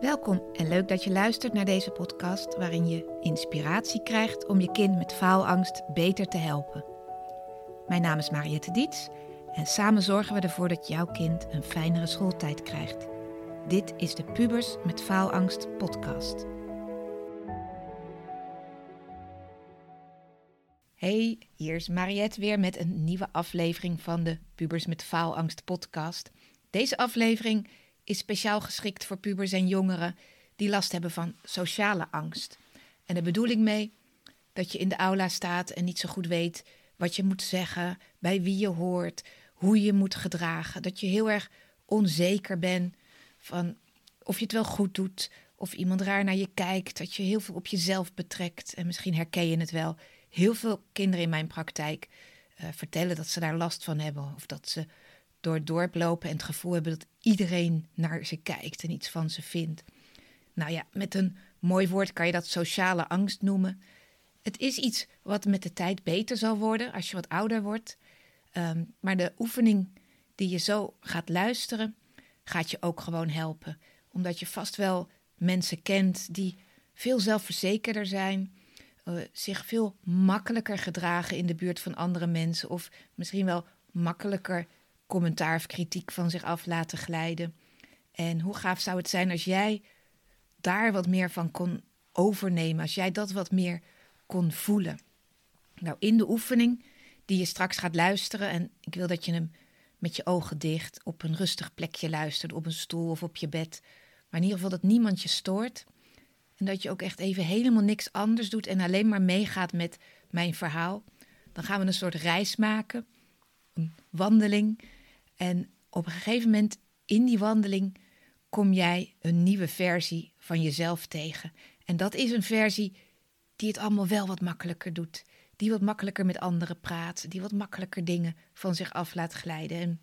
Welkom en leuk dat je luistert naar deze podcast waarin je inspiratie krijgt om je kind met faalangst beter te helpen. Mijn naam is Mariette Diets en samen zorgen we ervoor dat jouw kind een fijnere schooltijd krijgt. Dit is de Pubers met Faalangst podcast. Hey, hier is Mariette weer met een nieuwe aflevering van de Pubers met Faalangst podcast. Deze aflevering is speciaal geschikt voor pubers en jongeren die last hebben van sociale angst. En de bedoeling mee dat je in de aula staat en niet zo goed weet wat je moet zeggen, bij wie je hoort, hoe je moet gedragen. Dat je heel erg onzeker bent van of je het wel goed doet, of iemand raar naar je kijkt, dat je heel veel op jezelf betrekt. En misschien herken je het wel. Heel veel kinderen in mijn praktijk uh, vertellen dat ze daar last van hebben, of dat ze door het dorp lopen en het gevoel hebben dat iedereen naar ze kijkt en iets van ze vindt. Nou ja, met een mooi woord kan je dat sociale angst noemen. Het is iets wat met de tijd beter zal worden als je wat ouder wordt. Um, maar de oefening die je zo gaat luisteren, gaat je ook gewoon helpen. Omdat je vast wel mensen kent die veel zelfverzekerder zijn, uh, zich veel makkelijker gedragen in de buurt van andere mensen, of misschien wel makkelijker commentaar of kritiek van zich af laten glijden. En hoe gaaf zou het zijn als jij daar wat meer van kon overnemen, als jij dat wat meer kon voelen. Nou, in de oefening die je straks gaat luisteren, en ik wil dat je hem met je ogen dicht op een rustig plekje luistert, op een stoel of op je bed, maar in ieder geval dat niemand je stoort. En dat je ook echt even helemaal niks anders doet en alleen maar meegaat met mijn verhaal. Dan gaan we een soort reis maken, een wandeling en op een gegeven moment in die wandeling kom jij een nieuwe versie van jezelf tegen. En dat is een versie die het allemaal wel wat makkelijker doet. Die wat makkelijker met anderen praat. Die wat makkelijker dingen van zich af laat glijden. En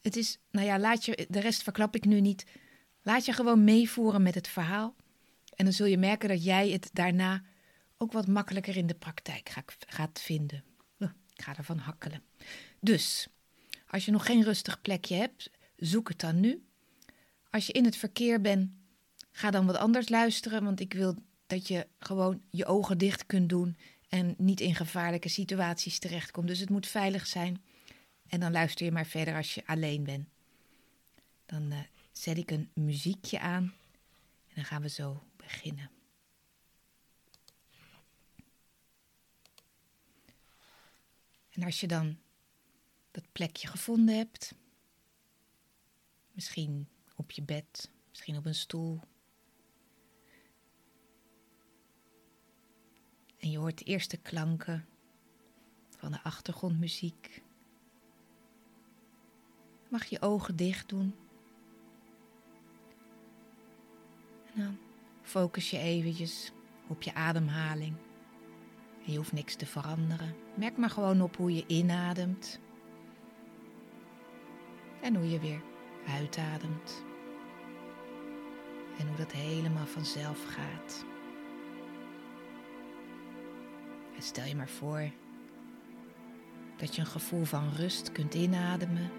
het is, nou ja, laat je, de rest verklap ik nu niet. Laat je gewoon meevoeren met het verhaal. En dan zul je merken dat jij het daarna ook wat makkelijker in de praktijk gaat vinden. Ik ga ervan hakkelen. Dus, als je nog geen rustig plekje hebt, zoek het dan nu. Als je in het verkeer bent, ga dan wat anders luisteren, want ik wil dat je gewoon je ogen dicht kunt doen en niet in gevaarlijke situaties terechtkomt. Dus het moet veilig zijn. En dan luister je maar verder als je alleen bent. Dan uh, zet ik een muziekje aan en dan gaan we zo beginnen. En als je dan dat plekje gevonden hebt. Misschien op je bed, misschien op een stoel. En je hoort de eerste klanken van de achtergrondmuziek. Mag je ogen dicht doen. En dan focus je eventjes op je ademhaling. Je hoeft niks te veranderen. Merk maar gewoon op hoe je inademt en hoe je weer uitademt. En hoe dat helemaal vanzelf gaat. En stel je maar voor dat je een gevoel van rust kunt inademen.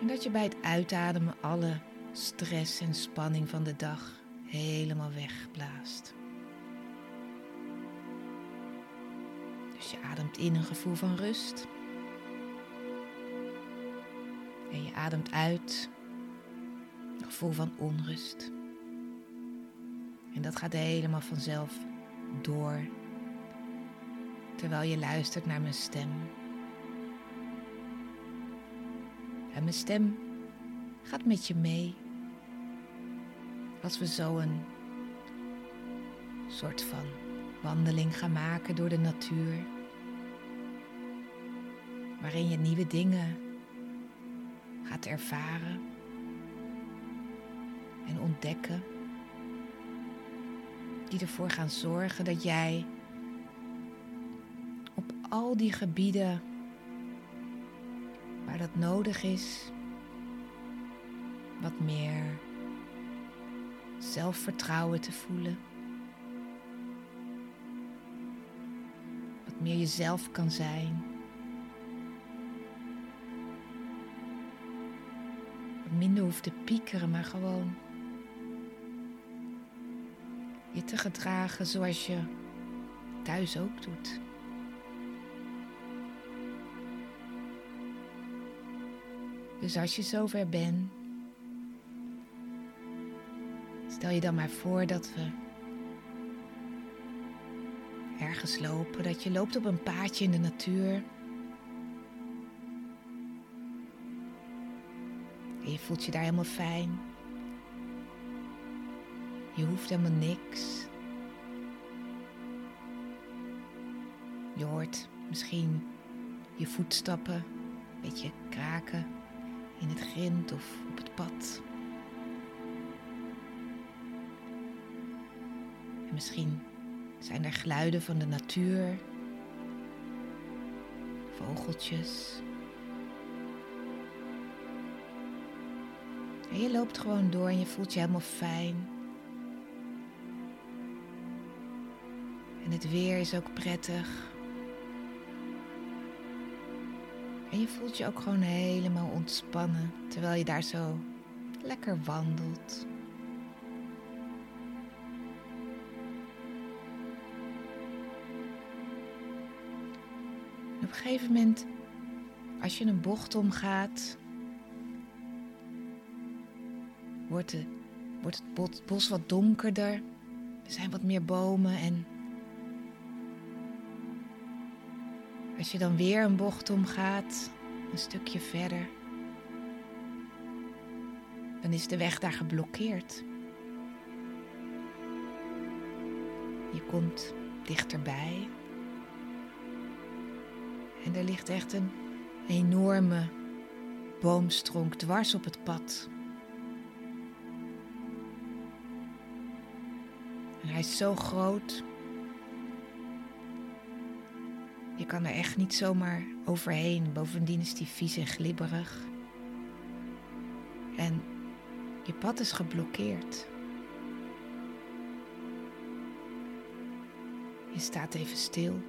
En dat je bij het uitademen alle stress en spanning van de dag helemaal wegblaast. Dus je ademt in een gevoel van rust. En je ademt uit een gevoel van onrust. En dat gaat helemaal vanzelf door. Terwijl je luistert naar mijn stem. En mijn stem gaat met je mee. Als we zo een soort van wandeling gaan maken door de natuur. Waarin je nieuwe dingen gaat ervaren en ontdekken. Die ervoor gaan zorgen dat jij op al die gebieden waar dat nodig is, wat meer zelfvertrouwen te voelen. Wat meer jezelf kan zijn. Minder hoeft te piekeren, maar gewoon je te gedragen zoals je thuis ook doet. Dus als je zover bent, stel je dan maar voor dat we ergens lopen, dat je loopt op een paadje in de natuur. Voelt je daar helemaal fijn. Je hoeft helemaal niks. Je hoort misschien je voetstappen een beetje kraken in het grind of op het pad. En misschien zijn er geluiden van de natuur, vogeltjes. En je loopt gewoon door en je voelt je helemaal fijn. En het weer is ook prettig. En je voelt je ook gewoon helemaal ontspannen terwijl je daar zo lekker wandelt. op een gegeven moment, als je een bocht omgaat, wordt, het bos wat donkerder. Er zijn wat meer bomen en als je dan weer een bocht omgaat, een stukje verder, dan is de weg daar geblokkeerd. Je komt dichterbij. En er ligt echt een enorme boomstronk dwars op het pad. Is zo groot. Je kan er echt niet zomaar overheen. Bovendien is hij vies en glibberig. En je pad is geblokkeerd. Je staat even stil.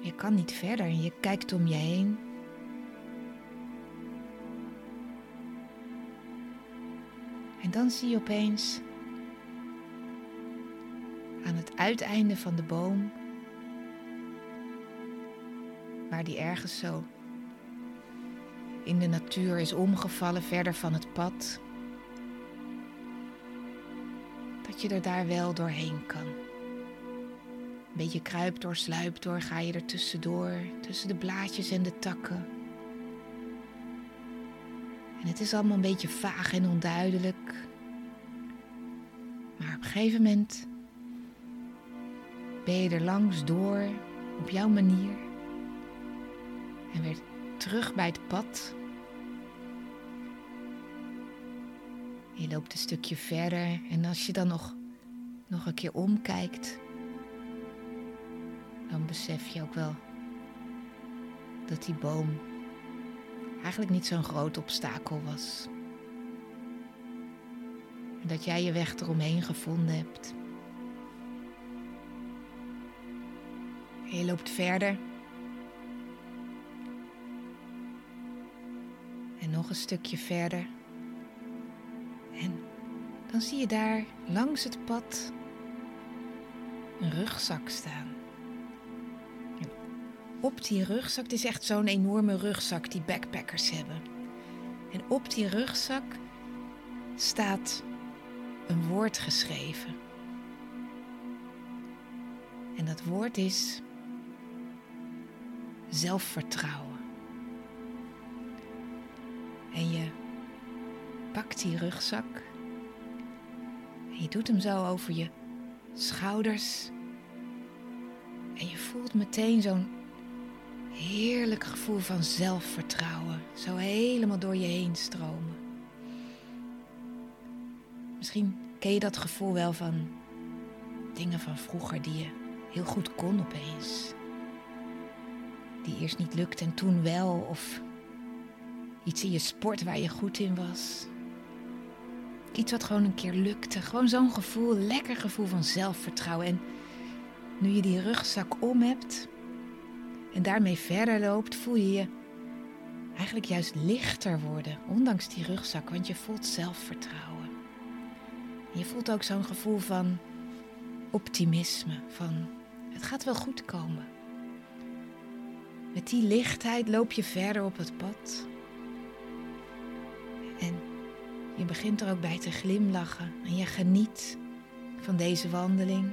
Je kan niet verder en je kijkt om je heen. Dan zie je opeens aan het uiteinde van de boom, waar die ergens zo in de natuur is omgevallen, verder van het pad, dat je er daar wel doorheen kan beetje kruipt door, sluipt door, ga je er tussendoor, tussen de blaadjes en de takken. En het is allemaal een beetje vaag en onduidelijk. Maar op een gegeven moment ben je er langs door op jouw manier. En weer terug bij het pad. Je loopt een stukje verder en als je dan nog, nog een keer omkijkt, dan besef je ook wel dat die boom eigenlijk niet zo'n groot obstakel was. Dat jij je weg eromheen gevonden hebt. En je loopt verder. En nog een stukje verder. En dan zie je daar langs het pad een rugzak staan op die rugzak, het is echt zo'n enorme rugzak die backpackers hebben. En op die rugzak staat een woord geschreven. En dat woord is zelfvertrouwen. En je pakt die rugzak en je doet hem zo over je schouders. En je voelt meteen zo'n heerlijk gevoel van zelfvertrouwen zo helemaal door je heen stromen. Misschien ken je dat gevoel wel van dingen van vroeger die je heel goed kon opeens. Die eerst niet lukte en toen wel, of iets in je sport waar je goed in was. Iets wat gewoon een keer lukte. Gewoon zo'n gevoel, lekker gevoel van zelfvertrouwen. En nu je die rugzak om hebt, en daarmee verder loopt, voel je je eigenlijk juist lichter worden, ondanks die rugzak, want je voelt zelfvertrouwen. je voelt ook zo'n gevoel van optimisme, van het gaat wel goed komen. Met die lichtheid loop je verder op het pad. En je begint er ook bij te glimlachen en je geniet van deze wandeling.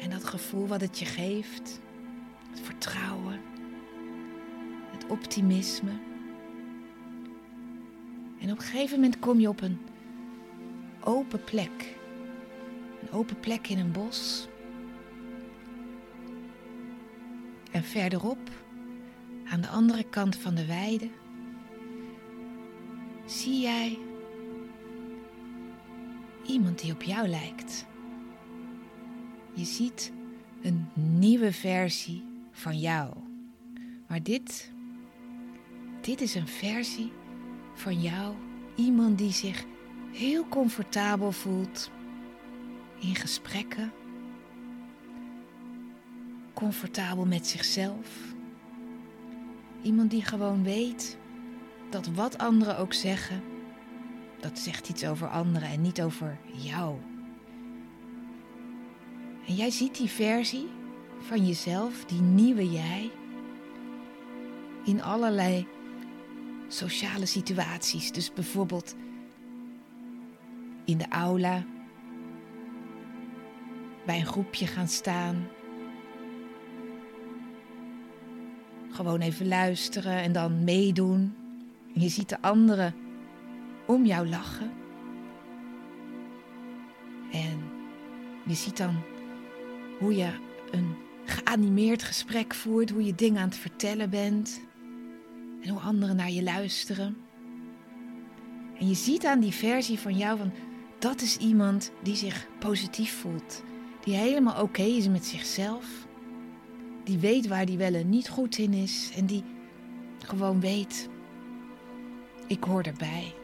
En dat gevoel wat het je geeft, het vertrouwen, het optimisme. En op een gegeven moment kom je op een open plek. Een open plek in een bos. En verderop, aan de andere kant van de weide, zie jij iemand die op jou lijkt. Je ziet een nieuwe versie van jou. Maar dit, dit is een versie van jou. Iemand die zich heel comfortabel voelt in gesprekken. Comfortabel met zichzelf. Iemand die gewoon weet dat wat anderen ook zeggen, dat zegt iets over anderen en niet over jou. En jij ziet die versie van jezelf, die nieuwe jij, in allerlei sociale situaties. Dus bijvoorbeeld in de aula, bij een groepje gaan staan. Gewoon even luisteren en dan meedoen. En je ziet de anderen om jou lachen. En je ziet dan hoe je een geanimeerd gesprek voert, hoe je dingen aan het vertellen bent en hoe anderen naar je luisteren. En je ziet aan die versie van jou van dat is iemand die zich positief voelt, die helemaal oké is met zichzelf, die weet waar die wel en niet goed in is en die gewoon weet, ik hoor erbij.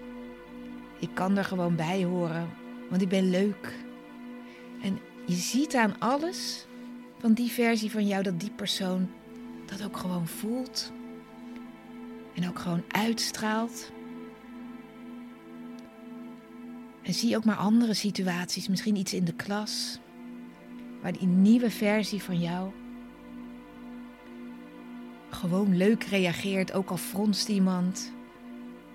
Ik kan er gewoon bij horen, want ik ben leuk. En je ziet aan alles van die versie van jou dat die persoon dat ook gewoon voelt. En ook gewoon uitstraalt. En zie ook maar andere situaties, misschien iets in de klas, waar die nieuwe versie van jou gewoon leuk reageert, ook al fronst iemand.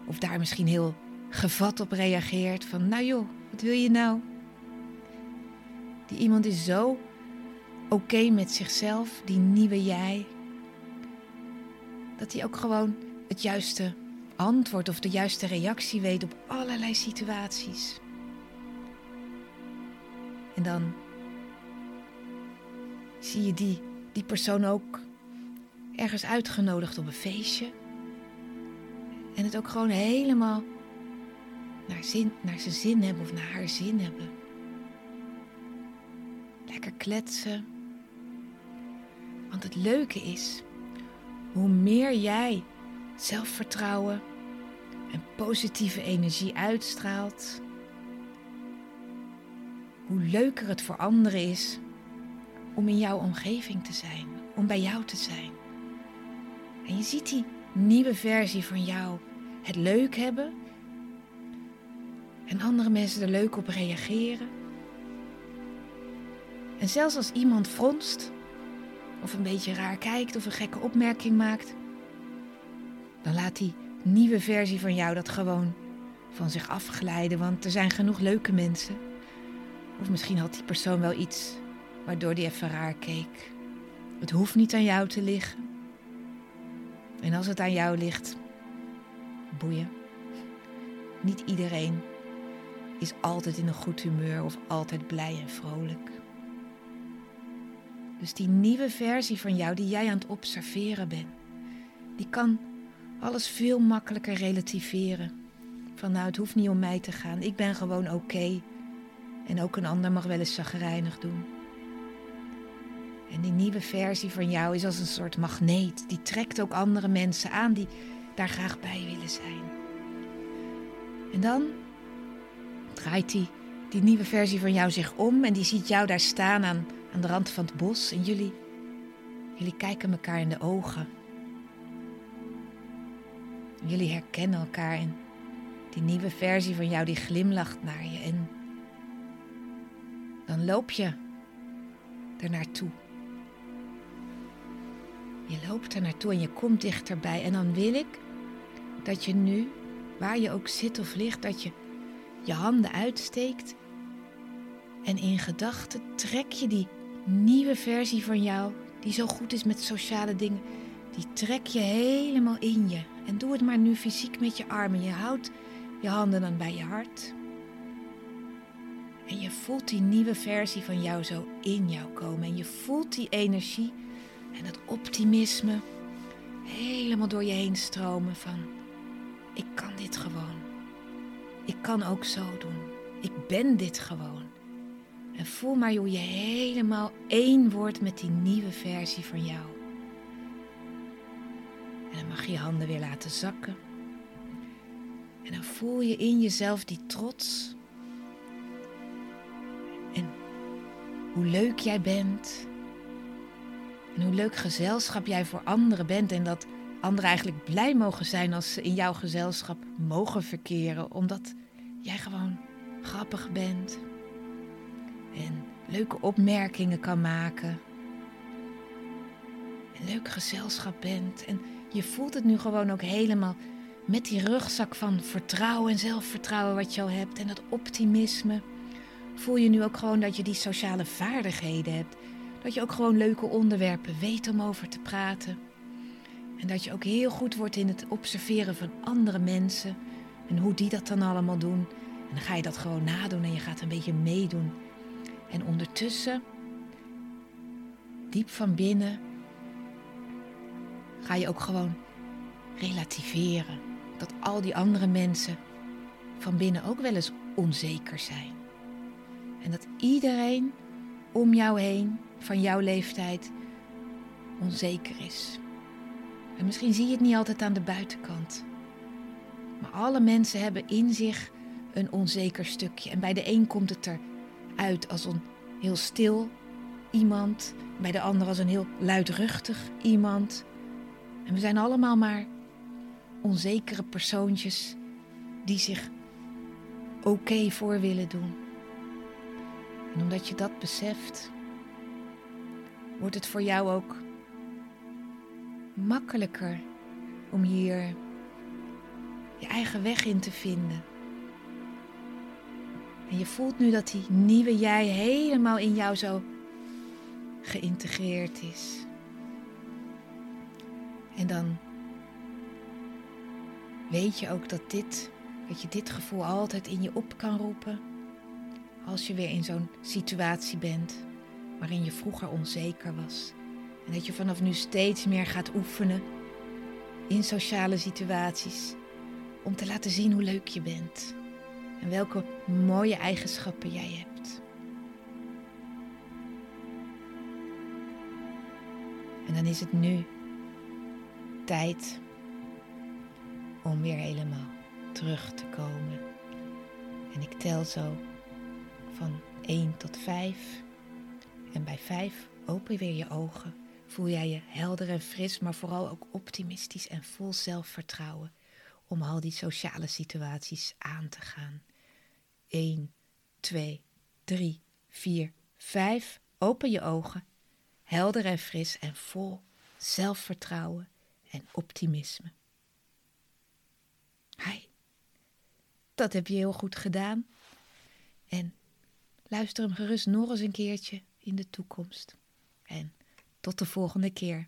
Of daar misschien heel gevat op reageert van, nou joh, wat wil je nou? Die iemand is zo oké met zichzelf, die nieuwe jij, dat hij ook gewoon het juiste antwoord of de juiste reactie weet op allerlei situaties. En dan zie je die, die persoon ook ergens uitgenodigd op een feestje. En het ook gewoon helemaal naar, zin, naar zijn zin hebben of naar haar zin hebben. Lekker kletsen. Want het leuke is, hoe meer jij zelfvertrouwen en positieve energie uitstraalt, hoe leuker het voor anderen is om in jouw omgeving te zijn, om bij jou te zijn. En je ziet die nieuwe versie van jou het leuk hebben en andere mensen er leuk op reageren. En zelfs als iemand fronst, of een beetje raar kijkt of een gekke opmerking maakt, dan laat die nieuwe versie van jou dat gewoon van zich afglijden, want er zijn genoeg leuke mensen. Of misschien had die persoon wel iets waardoor die even raar keek. Het hoeft niet aan jou te liggen. En als het aan jou ligt, boeien. Niet iedereen is altijd in een goed humeur of altijd blij en vrolijk. Dus die nieuwe versie van jou die jij aan het observeren bent, die kan alles veel makkelijker relativeren. Van nou, het hoeft niet om mij te gaan, ik ben gewoon oké. En ook een ander mag wel eens zagrijnig doen. En die nieuwe versie van jou is als een soort magneet. Die trekt ook andere mensen aan die daar graag bij willen zijn. En dan draait die, die nieuwe versie van jou zich om en die ziet jou daar staan aan, aan de rand van het bos. En jullie, jullie kijken elkaar in de ogen. Jullie herkennen elkaar en die nieuwe versie van jou die glimlacht naar je. En dan loop je er naartoe. Je loopt er naartoe en je komt dichterbij. En dan wil ik dat je nu, waar je ook zit of ligt, dat je je handen uitsteekt. En in gedachten trek je die nieuwe versie van jou, die zo goed is met sociale dingen, die trek je helemaal in je. En doe het maar nu fysiek met je armen. Je houdt je handen dan bij je hart. En je voelt die nieuwe versie van jou zo in jou komen. En je voelt die energie en het optimisme helemaal door je heen stromen van ik kan dit gewoon. Ik kan ook zo doen. Ik ben dit gewoon. En voel maar hoe je helemaal één wordt met die nieuwe versie van jou. En dan mag je je handen weer laten zakken. En dan voel je in jezelf die trots. En hoe leuk jij bent. En hoe leuk gezelschap jij voor anderen bent. En dat anderen eigenlijk blij mogen zijn als ze in jouw gezelschap mogen verkeren. Omdat jij gewoon grappig bent. En leuke opmerkingen kan maken. En leuk gezelschap bent. En je voelt het nu gewoon ook helemaal met die rugzak van vertrouwen en zelfvertrouwen wat je al hebt. En dat optimisme. Voel je nu ook gewoon dat je die sociale vaardigheden hebt. Dat je ook gewoon leuke onderwerpen weet om over te praten. En dat je ook heel goed wordt in het observeren van andere mensen. En hoe die dat dan allemaal doen. En dan ga je dat gewoon nadoen en je gaat een beetje meedoen. En ondertussen, diep van binnen, ga je ook gewoon relativeren. Dat al die andere mensen van binnen ook wel eens onzeker zijn. En dat iedereen om jou heen, van jouw leeftijd, onzeker is. En misschien zie je het niet altijd aan de buitenkant. Maar alle mensen hebben in zich een onzeker stukje. En bij de een komt het eruit als een heel stil iemand. Bij de ander als een heel luidruchtig iemand. En we zijn allemaal maar onzekere persoontjes die zich oké voor willen doen. En omdat je dat beseft, wordt het voor jou ook makkelijker om hier je eigen weg in te vinden. En je voelt nu dat die nieuwe jij helemaal in jou zo geïntegreerd is. En dan weet je ook dat dit, dat je dit gevoel altijd in je op kan roepen als je weer in zo'n situatie bent waarin je vroeger onzeker was. En dat je vanaf nu steeds meer gaat oefenen in sociale situaties om te laten zien hoe leuk je bent en welke mooie eigenschappen jij hebt. En dan is het nu tijd om weer helemaal terug te komen. En ik tel zo van 1 tot 5. En bij 5 open weer je ogen. Voel jij je helder en fris, maar vooral ook optimistisch en vol zelfvertrouwen om al die sociale situaties aan te gaan. 1, 2, 3, 4, 5. Open je ogen. Helder en fris en vol zelfvertrouwen en optimisme. Hi, dat heb je heel goed gedaan. En luister hem gerust nog eens een keertje in de toekomst. En tot de volgende keer.